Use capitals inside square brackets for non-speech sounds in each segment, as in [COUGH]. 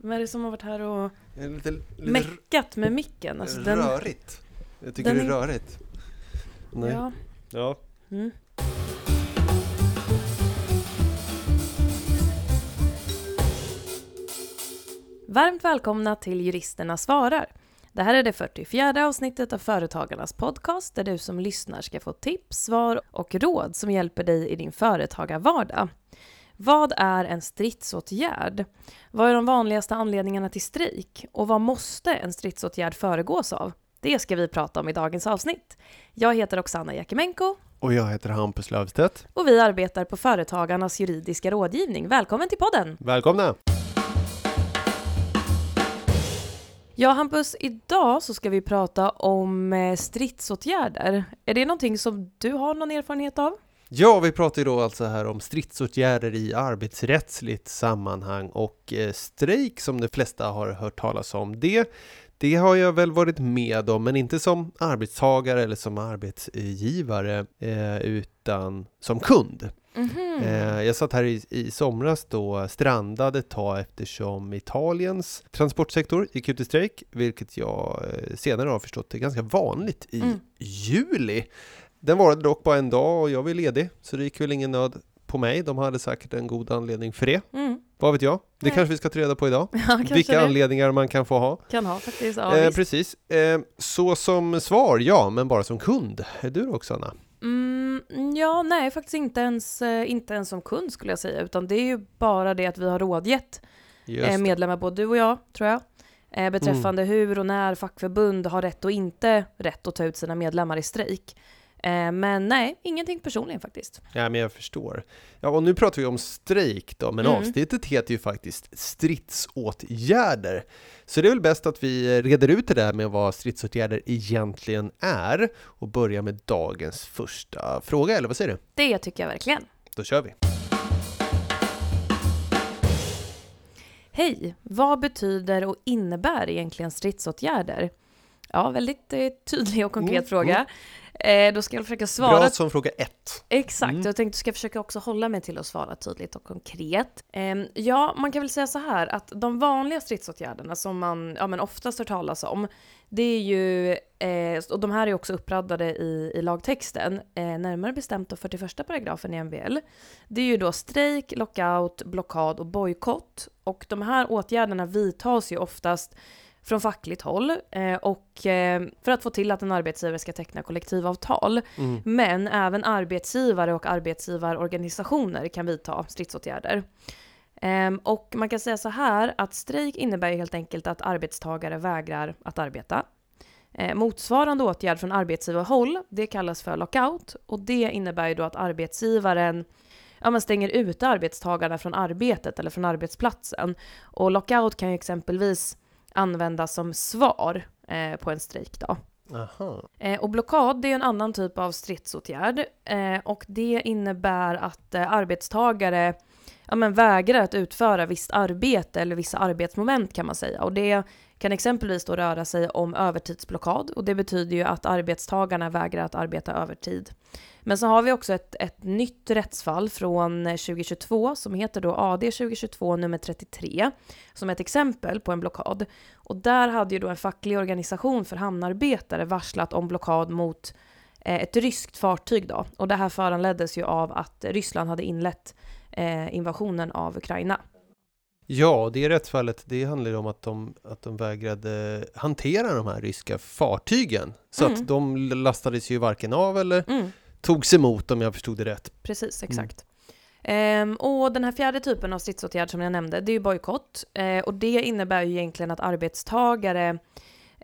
Vem är det som har varit här och Lite, lite meckat med micken? Alltså den, rörigt. Jag tycker den det är är- rörigt. Nej. ja. Ja. Mm. Varmt välkomna till Juristerna svarar. Det här är det 44 avsnittet av Företagarnas podcast där du som lyssnar ska få tips, svar och råd som hjälper dig i din företagarvardag. Vad är en stridsåtgärd? Vad är de vanligaste anledningarna till strejk? Och vad måste en stridsåtgärd föregås av? Det ska vi prata om i dagens avsnitt. Jag heter Oksana Jakimenko Och jag heter Hampus Löfstedt. och vi arbetar på Företagarnas juridiska rådgivning. Välkommen till podden! Välkomna! Ja, Hampus, idag så ska vi prata om eh, stridsåtgärder. Är det någonting som du har någon erfarenhet av? Ja, vi pratar ju då alltså här om stridsåtgärder i arbetsrättsligt sammanhang och eh, strejk som de flesta har hört talas om. Det, det har jag väl varit med om, men inte som arbetstagare eller som arbetsgivare, eh, utan som kund. Mhm. Eh, jag satt här i, i somras då strandad ett tag eftersom Italiens transportsektor gick ut i strejk, vilket jag senare har förstått är ganska vanligt i Mm. juli. Den varade dock bara en dag och jag var ledig, så det gick väl ingen nöd på mig. De hade säkert en god anledning för det. Mm. Vad vet jag? Det Nej. kanske vi ska ta reda på idag. [LAUGHS] Ja, Vilka det anledningar man kan få ha. kan ha faktiskt. Ja, eh, precis. Eh, så som svar, ja, men bara som kund. Är du också, Anna? Mm, ja, nej, faktiskt inte ens, eh, inte ens som kund skulle jag säga, utan det är ju bara det att vi har rådgett eh, medlemmar, både du och jag, tror jag, eh, beträffande Mm. hur och när fackförbund har rätt och inte rätt att ta ut sina medlemmar i strejk. Eh, men nej, ingenting personligen faktiskt. Ja, men jag förstår. Ja, och nu pratar vi om strejk då, men Mm. avsnittet heter ju faktiskt stridsåtgärder. Så det är väl bäst att vi reder ut det där med vad stridsåtgärder egentligen är och börjar med dagens första fråga, eller vad säger du? Det tycker jag verkligen. Då kör vi! Hej! Vad betyder och innebär egentligen stridsåtgärder? Ja, väldigt eh, tydlig och konkret Mm, fråga. Eh, då ska jag försöka svara Bra som fråga ett. Exakt, Mm. jag tänkte ska försöka också hålla mig till att svara tydligt och konkret. Ehm, ja, man kan väl säga så här att de vanliga stridsåtgärderna som man ja, men oftast hör talas om, det är ju, eh, och de här är också uppradade i, i lagtexten, eh, närmare bestämt då 41 paragrafen i MBL. Det är ju då strejk, lockout, blockad och bojkott. Och de här åtgärderna vidtas ju oftast från fackligt håll eh, och eh, för att få till att en arbetsgivare ska teckna kollektivavtal. Mm. Men även arbetsgivare och arbetsgivarorganisationer kan vidta stridsåtgärder. Ehm, och man kan säga så här att strejk innebär helt enkelt att arbetstagare vägrar att arbeta. Eh, motsvarande åtgärd från arbetsgivarhåll, det kallas för lockout och det innebär ju då att arbetsgivaren ja, men stänger ute arbetstagarna från arbetet eller från arbetsplatsen. Och lockout kan ju exempelvis användas som svar eh, på en strejk då. Aha. Eh, och blockad det är en annan typ av stridsåtgärd eh, och det innebär att eh, arbetstagare ja, men vägrar att utföra visst arbete eller vissa arbetsmoment kan man säga. Och det kan exempelvis då röra sig om övertidsblockad och det betyder ju att arbetstagarna vägrar att arbeta övertid. Men så har vi också ett, ett nytt rättsfall från eh, 2022 som heter då AD 2022 nummer 33 som ett exempel på en blockad. Och där hade ju då en facklig organisation för hamnarbetare varslat om blockad mot eh, ett ryskt fartyg då. Och det här föranleddes ju av att Ryssland hade inlett eh, invasionen av Ukraina. Ja, det rättsfallet, det handlar ju om att de, att de vägrade hantera de här ryska fartygen. Så Mm. att de lastades ju varken av eller Mm, togs emot om jag förstod det rätt. precis, exakt. Ehm, och den här fjärde typen av stridsåtgärd som jag nämnde, det är ju bojkott. Eh, och det innebär ju egentligen att arbetstagare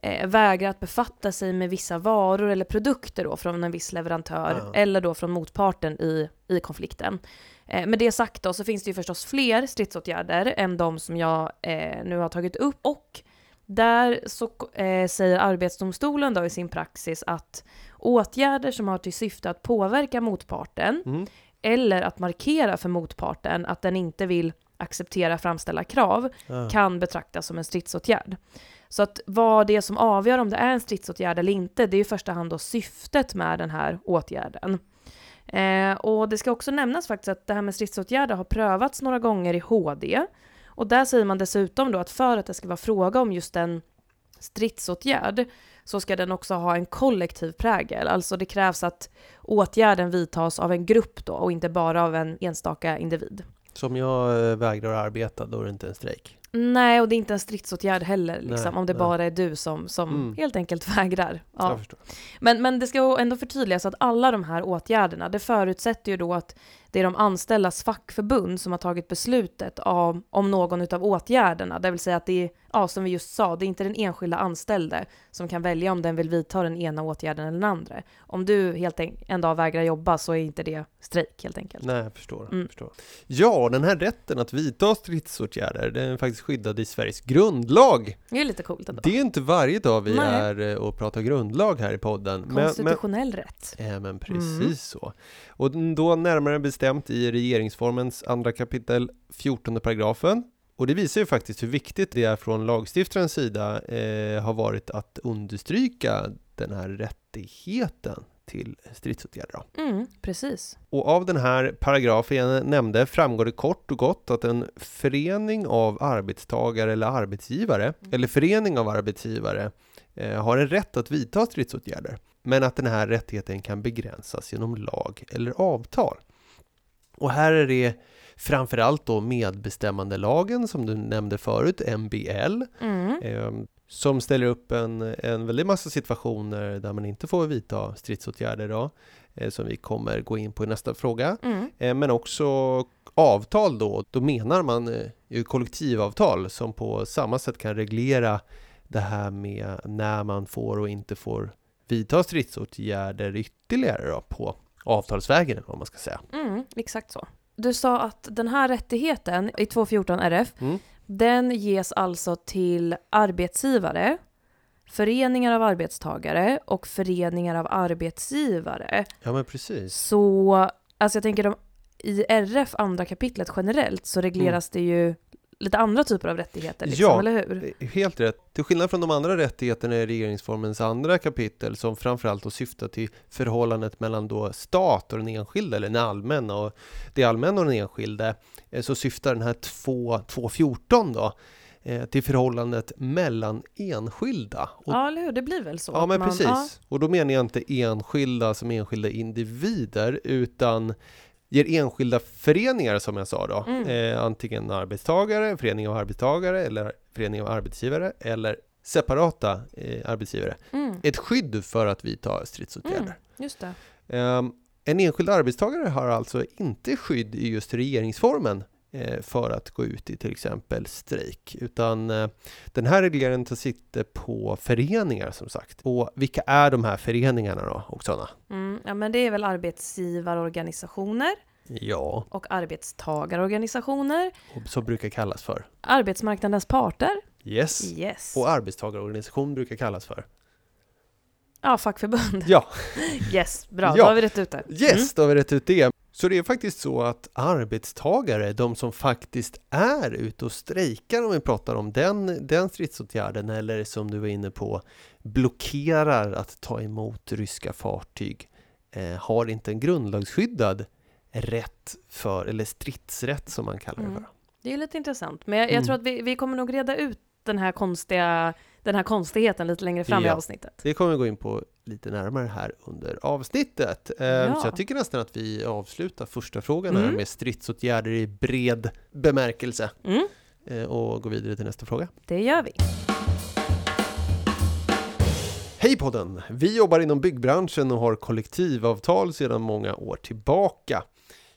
eh, vägrar att befatta sig med vissa varor eller produkter då från en viss leverantör Ah. eller då från motparten i, i konflikten. Eh, med det sagt då så finns det ju förstås fler stridsåtgärder än de som jag eh, nu har tagit upp och där så eh, säger Arbetsdomstolen då i sin praxis att åtgärder som har till syfte att påverka motparten Mm. eller att markera för motparten att den inte vill acceptera framställda krav Ah. kan betraktas som en stridsåtgärd. Så att vad det är som avgör om det är en stridsåtgärd eller inte, det är i första hand då syftet med den här åtgärden. Eh, och det ska också nämnas faktiskt att det här med stridsåtgärder har prövats några gånger i HD. Och där säger man dessutom då att för att det ska vara fråga om just en stridsåtgärd så ska den också ha en kollektiv prägel. Alltså det krävs att åtgärden vidtas av en grupp då och inte bara av en enstaka individ. Så om jag eh, vägrar arbeta, då är det inte en strejk? Nej, och det är inte en stridsåtgärd heller, liksom, Nej, om det nej. bara är du som, som Mm. helt enkelt [LAUGHS] vägrar. Ja. Men, men det ska ändå förtydligas att alla de här åtgärderna, det förutsätter ju då att det är de anställdas fackförbund som har tagit beslutet om, om någon utav åtgärderna. Det vill säga att det är, ja, som vi just sa, det är inte den enskilda anställde som kan välja om den vill vidta den ena åtgärden eller den andra. Om du helt en, en dag vägrar jobba så är inte det strejk helt enkelt. Nej, jag förstår, Mm. förstår. Ja, den här rätten att vidta stridsåtgärder, den är faktiskt skyddad i Sveriges grundlag. Det är lite coolt ändå. Det är inte varje dag vi Nej. är eh, och pratar grundlag här i podden. Men, men, Konstitutionell rätt. Ja, men precis Mm. så. Och då närmare bestämt i regeringsformens andra kapitel 14 paragrafen. Och det visar ju faktiskt hur viktigt det är från lagstiftarens sida eh, har varit att understryka den här rättigheten till stridsåtgärder. Mm, precis. Och av den här paragrafen jag nämnde framgår det kort och gott att en förening av arbetstagare eller arbetsgivare, eller förening av arbetsgivare, eh, har en rätt att vidta stridsåtgärder. Men att den här rättigheten kan begränsas genom lag eller avtal. Och här är det framförallt då medbestämmandelagen som du nämnde förut, MBL, Mm. eh, som ställer upp en, en väldig massa situationer där man inte får vidta stridsåtgärder då, eh, som vi kommer gå in på i nästa fråga. Mm. Eh, men också avtal då, då menar man eh, ju kollektivavtal som på samma sätt kan reglera det här med när man får och inte får vidta stridsåtgärder ytterligare då på avtalsvägen eller vad man ska säga. Mm, exakt så. Du sa att den här rättigheten i 214 RF, Mm. den ges alltså till arbetsgivare, föreningar av arbetstagare och föreningar av arbetsgivare. Ja men precis. Så, alltså jag tänker de, i RF andra kapitlet generellt så regleras det ju lite andra typer av rättigheter, liksom, Ja. eller hur? Eh, Helt rätt. Till skillnad från de andra rättigheterna i regeringsformens andra kapitel som framförallt då syftar till förhållandet mellan då stat och den enskilde, eller den allmänna och det allmänna och den enskilde, eh, så syftar den här 2, 214 då eh, till förhållandet mellan enskilda. Och, Ja, eller hur? Det blir väl så? ja, men man- precis. ja. Och då menar jag inte enskilda som enskilda individer, utan ger enskilda föreningar som jag sa då, Mm. eh, antingen arbetstagare, förening av arbetstagare eller förening av arbetsgivare eller separata eh, arbetsgivare, Mm. ett skydd för att vidta stridsåtgärder. Mm. Ehm, en enskild arbetstagare har alltså inte skydd i just regeringsformen för att gå ut i till exempel strejk, utan eh, den här regleringen tar sikte på föreningar som sagt. Och vilka är de här föreningarna då, Oksana? Mm, ja, men det är väl arbetsgivarorganisationer Ja, och arbetstagarorganisationer, och så brukar kallas för. arbetsmarknadens parter, Yes. yes, Och arbetstagarorganisation brukar kallas för. ja, fackförbund, Ja, [LAUGHS] yes, bra, Ja. då har vi rätt ut det. yes, då har vi rätt ut det. Så det är faktiskt så att arbetstagare, de som faktiskt är ute och strejkar om vi pratar om den, den stridsåtgärden eller som du var inne på blockerar att ta emot ryska fartyg eh, har inte en grundlagsskyddad rätt för, eller stridsrätt som man kallar det Mm. för. Det är lite intressant, men jag, jag Mm. tror att vi, vi kommer nog reda ut den här konstiga, den här konstigheten lite längre fram i Ja. avsnittet. Det kommer vi gå in på lite närmare här under avsnittet. Eh, Ja. Så jag tycker nästan att vi avslutar första frågan här Mm. med stridsåtgärder i bred bemärkelse Mm, eh, och gå vidare till nästa fråga. det gör vi. Hej podden! Vi jobbar inom byggbranschen och har kollektivavtal sedan många år tillbaka.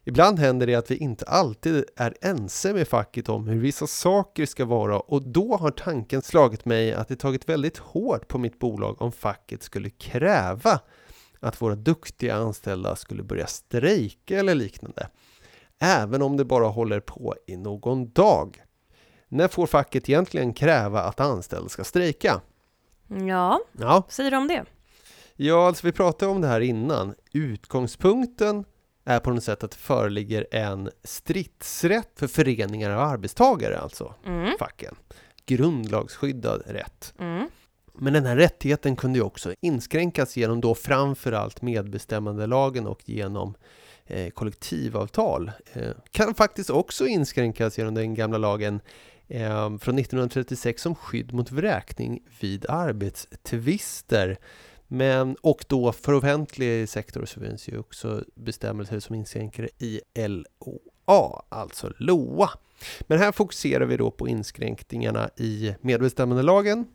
Ibland händer det att vi inte alltid är ense med facket om hur vissa saker ska vara och då har tanken slagit mig att det tagit väldigt hårt på mitt bolag om facket skulle kräva att våra duktiga anställda skulle börja strejka eller liknande. Även om det bara håller på i någon dag. När får facket egentligen kräva att anställda ska strejka? Ja, Ja, säger du om det? Ja, alltså vi pratade om det här innan. Utgångspunkten är på något sätt att det föreligger en stridsrätt för föreningar av arbetstagare, alltså Mm, facken. Grundlagsskyddad rätt. mm, Men den här rättigheten kunde ju också inskränkas genom då framförallt medbestämmandelagen och genom eh, kollektivavtal eh, kan faktiskt också inskränkas genom den gamla lagen eh, från 1936 som skydd mot vräkning vid arbetstvister. Men, och då för offentlig sektor så finns ju också bestämmelser som inskränker i LOA, alltså LOA. Men här fokuserar vi då på inskränkningarna i medbestämmandelagen.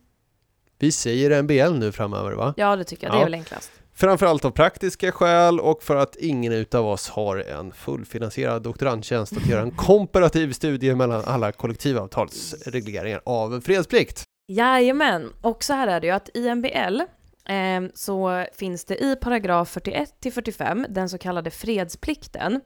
Vi säger MBL nu framöver va? Ja, det tycker jag. Det är väl enklast. Framförallt av praktiska skäl och för att ingen utav oss har en fullfinansierad doktorandtjänst att göra en komparativ studie mellan alla kollektivavtalsregleringar av fredsplikt. Jajamän, och så här är det ju att i MBL eh, så finns det i paragraf 41 till 45 den så kallade fredsplikten.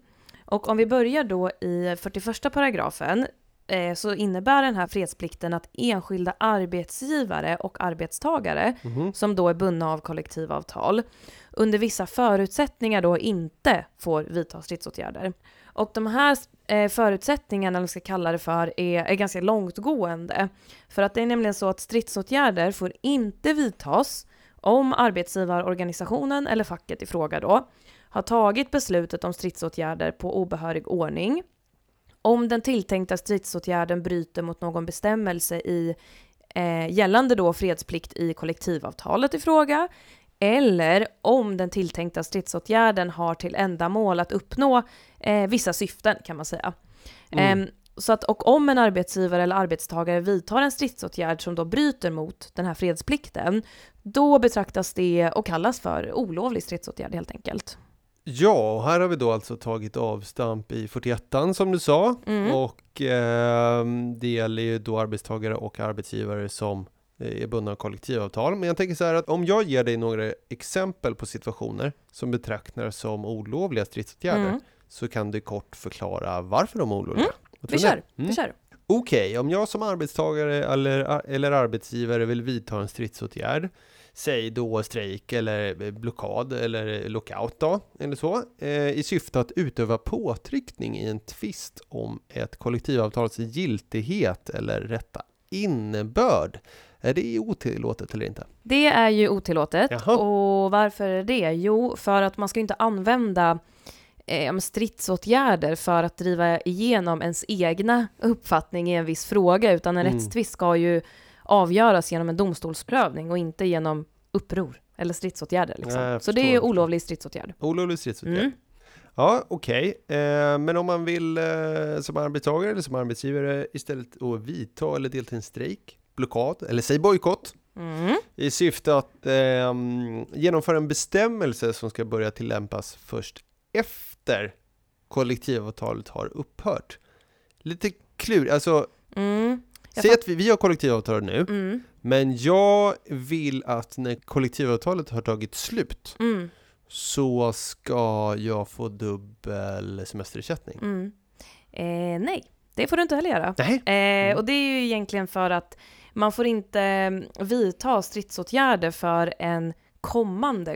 Och om vi börjar då i 41 paragrafen eh, så innebär den här fredsplikten att enskilda arbetsgivare och arbetstagare Mhm. som då är bundna av kollektivavtal under vissa förutsättningar då inte får vidta stridsåtgärder. Och de här eh, förutsättningarna, eller vad ska kalla det för, är, är ganska långtgående. För att det är nämligen så att stridsåtgärder får inte vidtas om arbetsgivarorganisationen eller facket i fråga då har tagit beslutet om stridsåtgärder på obehörig ordning, om den tilltänkta stridsåtgärden bryter mot någon bestämmelse i eh, gällande då fredsplikt i kollektivavtalet i fråga, eller om den tilltänkta stridsåtgärden har till ändamål att uppnå eh, vissa syften kan man säga. Mm. Ehm, så att, och om en arbetsgivare eller arbetstagare vidtar en stridsåtgärd som då bryter mot den här fredsplikten, då betraktas det och kallas för olovlig stridsåtgärd helt enkelt. Ja, och här har vi då alltså tagit avstamp i 41 som du sa Mm. och eh, det gäller ju då arbetstagare och arbetsgivare som eh, är bundna av kollektivavtal. Men jag tänker så här att om jag ger dig några exempel på situationer som betraktas som olovliga stridsåtgärder Mm. så kan du kort förklara varför de är olovliga. Mm. Vi kör, Mm. vi kör. Okej, om jag som arbetstagare eller, eller arbetsgivare vill vidta en stridsåtgärd, säg då strejk eller blockad eller lockout då, eller så, eh, i syfte att utöva påtryckning i en tvist om ett kollektivavtals giltighet eller rätta innebörd. Är det otillåtet eller inte? Det är ju otillåtet. Jaha. Och varför är det? Jo, för att man ska inte använda eh, stridsåtgärder för att driva igenom ens egna uppfattning i en viss fråga, utan en Mm. rättstvist ska ju avgöras genom en domstolsprövning och inte genom uppror eller stridsåtgärder. Liksom. Nej, Så det är olovlig stridsåtgärd. Olovlig stridsåtgärd? Mm. Ja, okej. Eh, men om man vill eh, som arbetstagare eller som arbetsgivare istället att vidta eller delta i en strejk, blockad eller säg bojkott Mm. i syfte att eh, genomföra en bestämmelse som ska börja tillämpas först efter kollektivavtalet har upphört. Lite klur, alltså Mm. Säg att vi, vi har kollektivavtal nu, Mm. men jag vill att när kollektivavtalet har tagit slut Mm. så ska jag få dubbel semesterersättning. Mm. Eh, nej, det får du inte heller göra. Nej. Eh, Mm. och det är ju egentligen för att man får inte mm, vidta stridsåtgärder för en kommande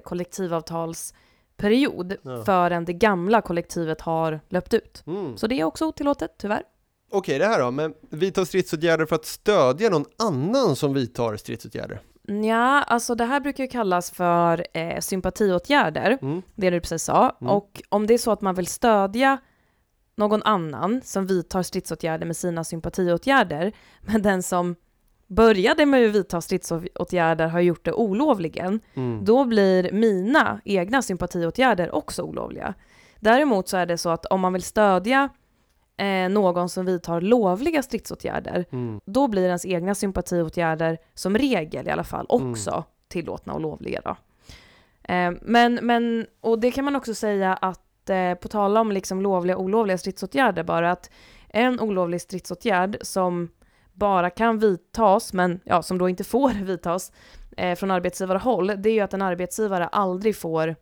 kollektivavtalsperiod Ja. förrän det gamla kollektivet har löpt ut. Mm. Så det är också otillåtet, tyvärr. Okej, det här då, men vidta stridsåtgärder för att stödja någon annan som vidtar stridsåtgärder. Ja, alltså det här brukar ju kallas för eh, sympatiåtgärder, Mm. det du precis sa. Mm. Och om det är så att man vill stödja någon annan som vidtar stridsåtgärder med sina sympatiåtgärder, men den som började med att vidta stridsåtgärder har gjort det olovligen, Mm. då blir mina egna sympatiåtgärder också olovliga. Däremot så är det så att om man vill stödja eh, någon som vidtar lovliga stridsåtgärder, Mm. då blir ens egna sympatiåtgärder som regel i alla fall Mm. också tillåtna och lovliga. Då. Eh, men, men, och det kan man också säga att, eh, på tal om liksom lovliga och olovliga stridsåtgärder, bara att en olovlig stridsåtgärd som bara kan vidtas, men ja, som då inte får [LAUGHS] vidtas eh, från arbetsgivarhåll, det är ju att en arbetsgivare aldrig får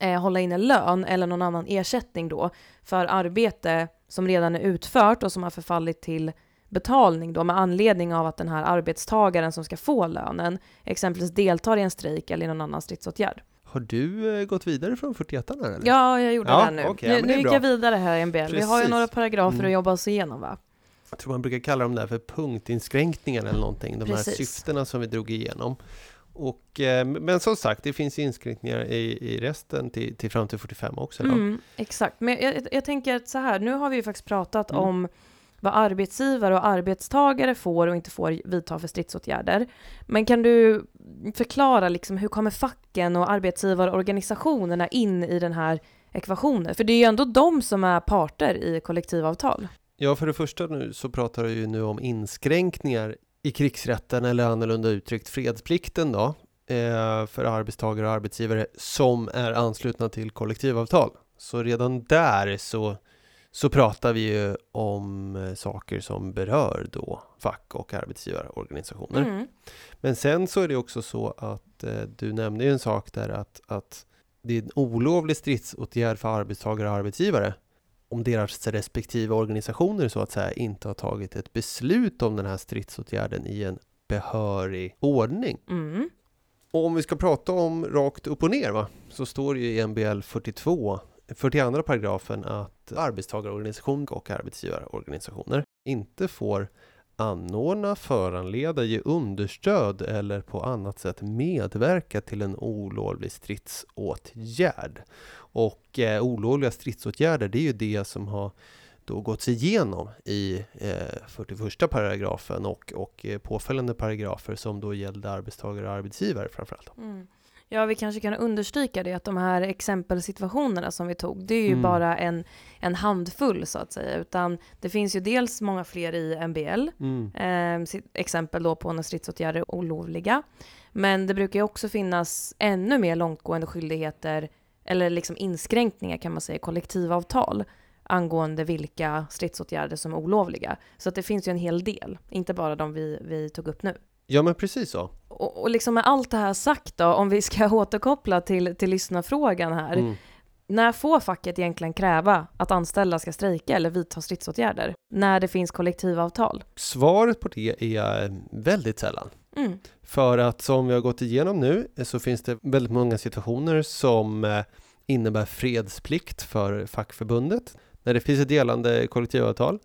eh, hålla inne lön eller någon annan ersättning då för arbete som redan är utfört och som har förfallit till betalning då med anledning av att den här arbetstagaren som ska få lönen exempelvis deltar i en strejk eller i någon annan stridsåtgärd. Har du eh, gått vidare från 41 här eller? Ja, jag gjorde Ja, det nu. ja, nu nu gick bra. jag vidare här i MBL. Vi har ju Precis. några paragrafer Mm. att jobba oss igenom va? Jag tror man brukar kalla dem där för punktinskränkningar eller någonting, de här Precis. syftena som vi drog igenom. Och, eh, men som sagt, det finns inskränkningar i, i resten till, till fram till 45 också. Mm, exakt, men jag, jag tänker att så här, nu har vi ju faktiskt pratat Mm. om vad arbetsgivare och arbetstagare får och inte får vidta för stridsåtgärder. Men kan du förklara liksom hur kommer facken och arbetsgivarorganisationerna in i den här ekvationen? För det är ju ändå de som är parter i kollektivavtal. Ja, för det första nu så pratar du ju nu om inskränkningar i krigsrätten eller annorlunda uttryckt fredsplikten då eh, för arbetstagare och arbetsgivare som är anslutna till kollektivavtal. Så redan där så, så pratar vi ju om eh, saker som berör då fack och arbetsgivarorganisationer. Mm. Men sen så är det också så att eh, du nämnde ju en sak där att, att det är en olovlig stridsåtgärd för arbetstagare och arbetsgivare om deras respektive organisationer så att säga inte har tagit ett beslut om den här stridsåtgärden i en behörig ordning. Mm. Och om vi ska prata om rakt upp och ner va, så står det ju i MBL 42, 42 paragrafen att arbetstagarorganisation och arbetsgivarorganisationer inte får anordna, föranleda, ge understöd eller på annat sätt medverka till en olovlig stridsåtgärd. Och eh, olovliga stridsåtgärder, det är ju det som har då gåtts igenom i eh, 41 paragrafen och, och eh, påföljande paragrafer som då gällde arbetstagare och arbetsgivare framförallt. Mm. Ja, vi kanske kan understryka det att de här exempelsituationerna som vi tog, det är ju Mm. bara en, en handfull så att säga, utan det finns ju dels många fler i MBL, Mm. eh, exempel då på när stridsåtgärder är olovliga, men det brukar ju också finnas ännu mer långtgående skyldigheter, eller liksom inskränkningar kan man säga, i kollektivavtal angående vilka stridsåtgärder som är olovliga. Så att det finns ju en hel del, inte bara de vi, vi tog upp nu. Ja men precis så. Och, och liksom med allt det här sagt då, om vi ska [LAUGHS] återkoppla till, till lyssnarfrågan här. Mm. När får facket egentligen kräva att anställda ska strejka eller vidta stridsåtgärder? När det finns kollektivavtal? Svaret på det är väldigt sällan. Mm. För att som vi har gått igenom nu eh, så finns det väldigt många situationer som eh, innebär fredsplikt för fackförbundet när det finns ett gällande kollektivavtal.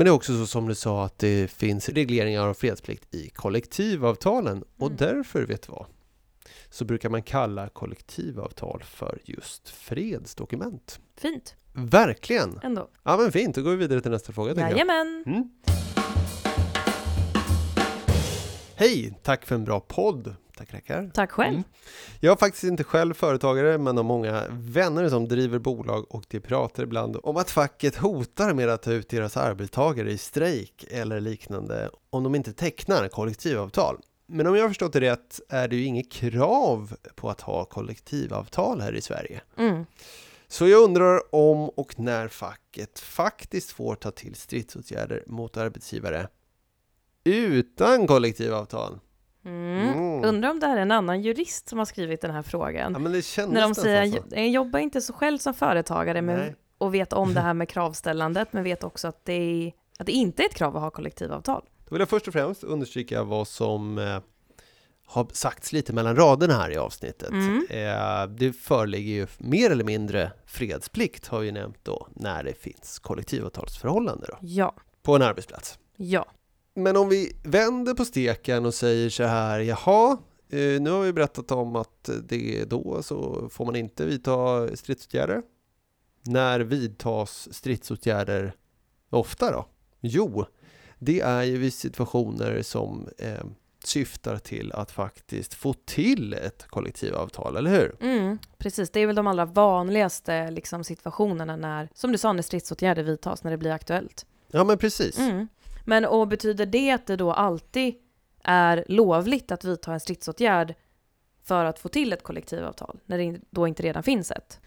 Men det är också så som du sa att det finns regleringar av fredsplikt i kollektivavtalen och Mm. därför, vet du vad? Så brukar man kalla kollektivavtal för just fredsdokument. Fint, Verkligen! ändå. Ja men fint, då går vi vidare till nästa fråga. tänker jag. Jajamän! Mm. Hej! Tack för en bra podd. Tack rackar. Tack själv. Mm. Jag är faktiskt inte själv företagare men har många vänner som driver bolag och de pratar ibland om att facket hotar med att ta ut deras arbetstagare i strejk eller liknande om de inte tecknar kollektivavtal. Men om jag har förstått det rätt är det ju inget krav på att ha kollektivavtal här i Sverige. Mm. Så jag undrar om och när facket faktiskt får ta till stridsåtgärder mot arbetsgivare utan kollektivavtal. Mm. Mm. Undrar om det här är en annan jurist som har skrivit den här frågan. Ja, men det kändes När de säger, så. jag jobbar inte så själv som företagare men, Nej. och vet om det här med [LAUGHS] kravställandet, men vet också att det, är, att det inte är ett krav att ha kollektivavtal. Då vill jag först och främst understryka vad som eh, har sagts lite mellan raderna här i avsnittet. Mm. Eh, det föreligger ju mer eller mindre fredsplikt har vi nämnt då när det finns kollektivavtalsförhållande då, Ja, på en arbetsplats. ja. Men om vi vänder på steken och säger så här, jaha, eh, nu har vi berättat om att det är då så får man inte vidta stridsåtgärder. När vidtas stridsåtgärder ofta då? Jo, det är ju vid situationer som eh, syftar till att faktiskt få till ett kollektivavtal, eller hur? Mm, precis, det är väl de allra vanligaste liksom, situationerna när, som du sa, när stridsåtgärder vidtas, när det blir aktuellt. Ja, men precis. Mm. Men och betyder det att det då alltid är lovligt att vidta en stridsåtgärd för att få till ett kollektivavtal, när det då inte redan finns ett?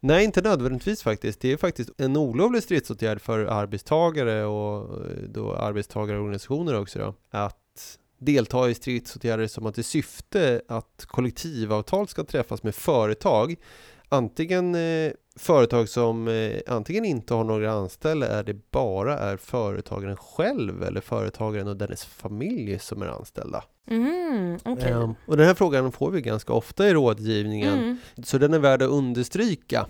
Nej, inte nödvändigtvis faktiskt. Det är faktiskt en olovlig stridsåtgärd för arbetstagare och eh, då arbetstagarorganisationer också då, att delta i stridsåtgärder som har till syfte att kollektivavtal ska träffas med företag. Antingen eh, företag som eh, antingen inte har några anställda är det bara är företagaren själv eller företagaren och dennes familj som är anställda. Mm, okej. Ehm, och den här frågan får vi ganska ofta i rådgivningen Mm. så den är värd att understryka.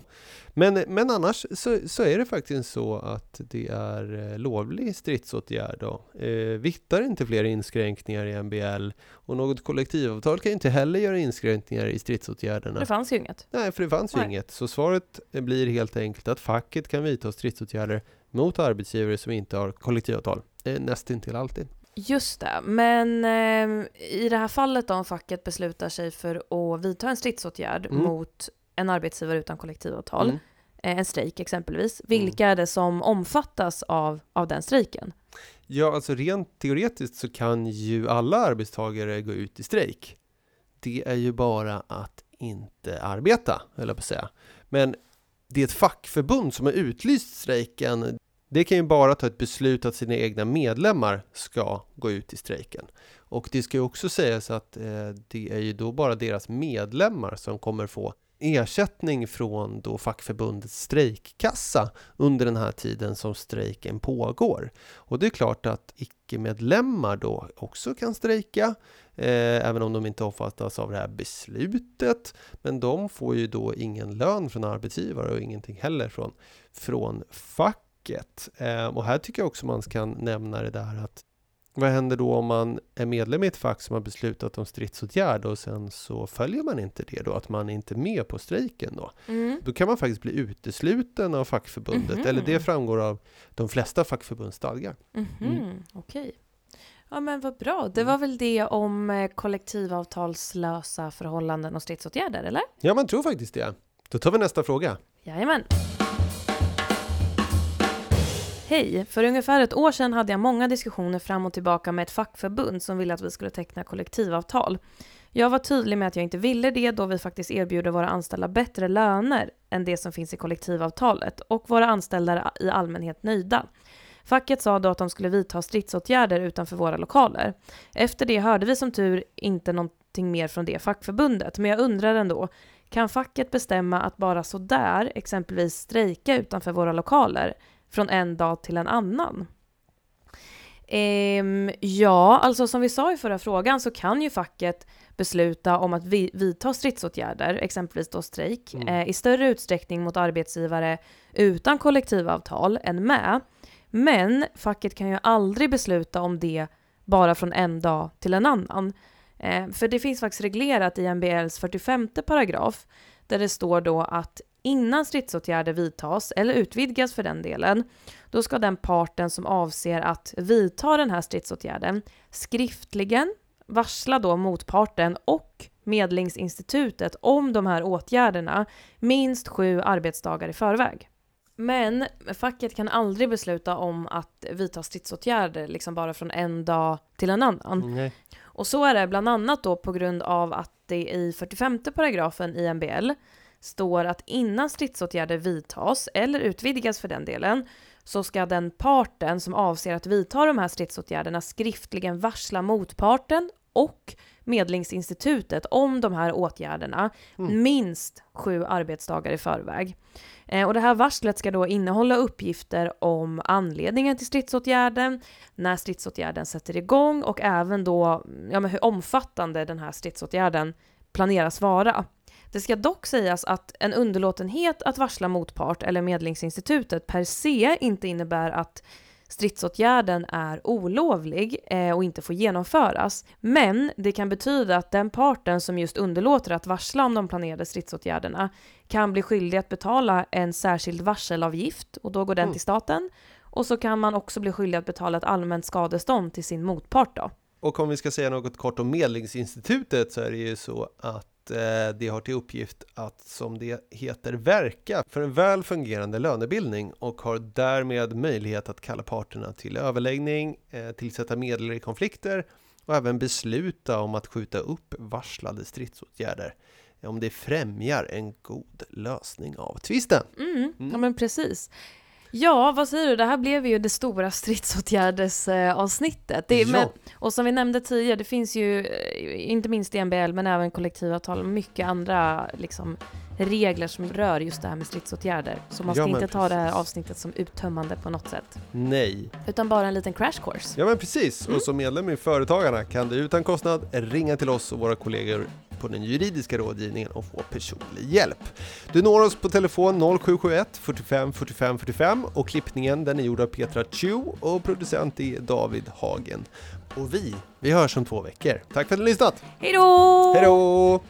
Men, men annars så, så är det faktiskt så att det är eh, lovlig stridsåtgärd. Då. Eh, vittar inte fler inskränkningar i MBL och något kollektivavtal kan inte heller göra inskränkningar i stridsåtgärderna. Det fanns ju inget. Nej, för det fanns ju inget. Så svaret blir helt enkelt att facket kan vidta stridsåtgärder mot arbetsgivare som inte har kollektivavtal. Eh, nästintill alltid. Just det, men eh, i det här fallet då om facket beslutar sig för att vidta en stridsåtgärd Mm. mot en arbetsgivare utan kollektivavtal, Mm. eh, en strejk exempelvis, vilka är det som omfattas av, av den strejken? Ja, alltså rent teoretiskt så kan ju alla arbetstagare gå ut i strejk. Det är ju bara att inte arbeta, höll jag på att säga. Men det är ett fackförbund som har utlyst strejken. Det kan ju bara ta ett beslut att sina egna medlemmar ska gå ut i strejken. Och det ska ju också sägas att eh, det är ju då bara deras medlemmar som kommer få ersättning från då fackförbundets strejkkassa under den här tiden som strejken pågår. Och det är klart att icke-medlemmar då också kan strejka, eh, även om de inte omfattas av det här beslutet. Men de får ju då ingen lön från arbetsgivare och ingenting heller från, från facket. Eh, och här tycker jag också man kan nämna det där att vad händer då om man är medlem i ett fack som har beslutat om stridsåtgärd och sen så följer man inte det då, att man inte är med på strejken då? Då kan man faktiskt bli utesluten av fackförbundet, Mhm. eller det framgår av de flesta fackförbunds stadgar. Mhm, Mm. Okej. Ja men vad bra, det var väl det om eh, kollektivavtalslösa förhållanden och stridsåtgärder, eller? Ja, man tror faktiskt det. Då tar vi nästa fråga. Jajamän. Hej! För ungefär ett år sedan hade jag många diskussioner fram och tillbaka med ett fackförbund som ville att vi skulle teckna kollektivavtal. Jag var tydlig med att jag inte ville det då vi faktiskt erbjuder våra anställda bättre löner än det som finns i kollektivavtalet och våra anställda är i allmänhet nöjda. Facket sa då att de skulle vidta stridsåtgärder utanför våra lokaler. Efter det hörde vi som tur inte någonting mer från det fackförbundet, men jag undrar ändå, kan facket bestämma att bara sådär, exempelvis strejka utanför våra lokaler, från en dag till en annan? Ehm, ja, alltså som vi sa i förra frågan så kan ju facket besluta om att vi, vidta stridsåtgärder, exempelvis då strejk, Mm. eh, i större utsträckning mot arbetsgivare utan kollektivavtal än med. Men facket kan ju aldrig besluta om det bara från en dag till en annan. Eh, för det finns faktiskt reglerat i MBLs 45 paragraf där det står då att innan stridsåtgärder vidtas, eller utvidgas för den delen, då ska den parten som avser att vidta den här stridsåtgärden skriftligen varsla då motparten och Medlingsinstitutet om de här åtgärderna minst sju arbetsdagar i förväg. Men facket kan aldrig besluta om att vidta stridsåtgärder liksom bara från en dag till en annan. Nej. Och så är det bland annat då på grund av att det i 45 paragrafen i MBL står att innan stridsåtgärder vidtas, eller utvidgas för den delen, så ska den parten som avser att vidta de här stridsåtgärderna skriftligen varsla motparten och Medlingsinstitutet om de här åtgärderna Mm. minst sju arbetsdagar i förväg. Eh, och det här varslet ska då innehålla uppgifter om anledningen till stridsåtgärden, när stridsåtgärden sätter igång och även då ja, men hur omfattande den här stridsåtgärden planeras vara. Det ska dock sägas att en underlåtenhet att varsla motpart eller Medlingsinstitutet per se inte innebär att stridsåtgärden är olovlig eh, och inte får genomföras. Men det kan betyda att den parten som just underlåter att varsla om de planerade stridsåtgärderna kan bli skyldig att betala en särskild varselavgift och då går den Mm. till staten. Och så kan man också bli skyldig att betala ett allmänt skadestånd till sin motpart då. Och om vi ska säga något kort om Medlingsinstitutet så är det ju så att det har till uppgift att, som det heter, verka för en väl fungerande lönebildning och har därmed möjlighet att kalla parterna till överläggning, eh, tillsätta medlare i konflikter och även besluta om att skjuta upp varslade stridsåtgärder om det främjar en god lösning av tvisten. Mm, Mm. ja men precis. Ja, vad säger du? Det här blev ju det stora stridsåtgärdsavsnittet. Är- men, och som vi nämnde tidigare, det finns ju, eh, inte minst i MBL, men även kollektivavtal och mycket andra liksom, regler som rör just det här med stridsåtgärder. Så man ska ja, inte precis. ta det här avsnittet som uttömmande på något sätt. Nej. Utan bara en liten crash course. Ja men precis, mm. och som medlem i Företagarna kan du utan kostnad ringa till oss och våra kollegor på den juridiska rådgivningen och få personlig hjälp. Du når oss på telefon 0771 45 45 45 och klippningen den är gjord av Petra Chu och producent är David Hagen. Och vi, vi hörs om två veckor. Tack för att ni lyssnat! Hej då! Hej då!